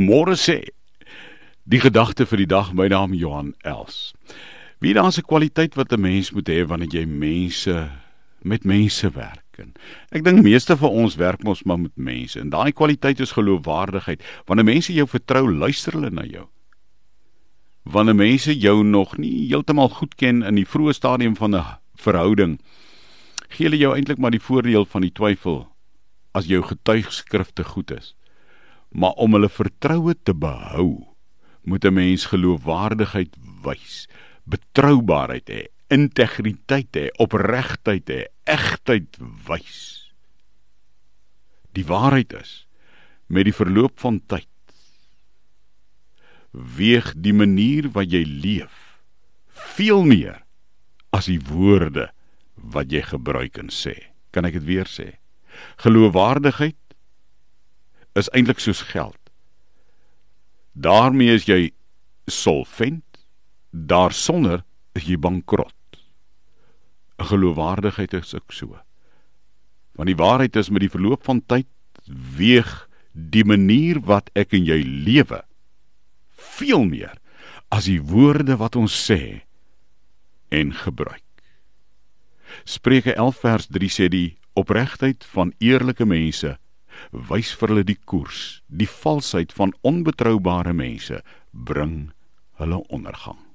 Môre sê die gedagte vir die dag my naam Johan Els. Wie daar's 'n kwaliteit wat 'n mens moet hê wanneer jy mense met mense werk. En ek dink meeste van ons werk mos maar met mense en daai kwaliteit is geloofwaardigheid. Wanneer mense jou vertrou, luister hulle na jou. Wanneer mense jou nog nie heeltemal goed ken in die vroeë stadium van 'n verhouding, gee hulle jou eintlik maar die voordeel van die twyfel as jou getuigskrifte goed is. Maar om hulle vertroue te behou, moet 'n mens geloofwaardigheid wys, betroubaarheid hê, integriteit hê, opregtheid hê, egtheid wys. Die waarheid is met die verloop van tyd weeg die manier wat jy leef veel meer as die woorde wat jy gebruik en sê. Kan ek dit weer sê? Geloofwaardigheid is eintlik soos geld. daarmee is jy solvent, daarsonder is jy bankrot. 'n Geloofwaardigheid is ook so. Want die waarheid is met die verloop van tyd weeg die manier wat ek en jy lewe veel meer as die woorde wat ons sê en gebruik. Spreuke 11 vers 3 sê die opregtheid van eerlike mense wys vir hulle die koers. Die valsheid van onbetroubare mense bring hulle ondergang.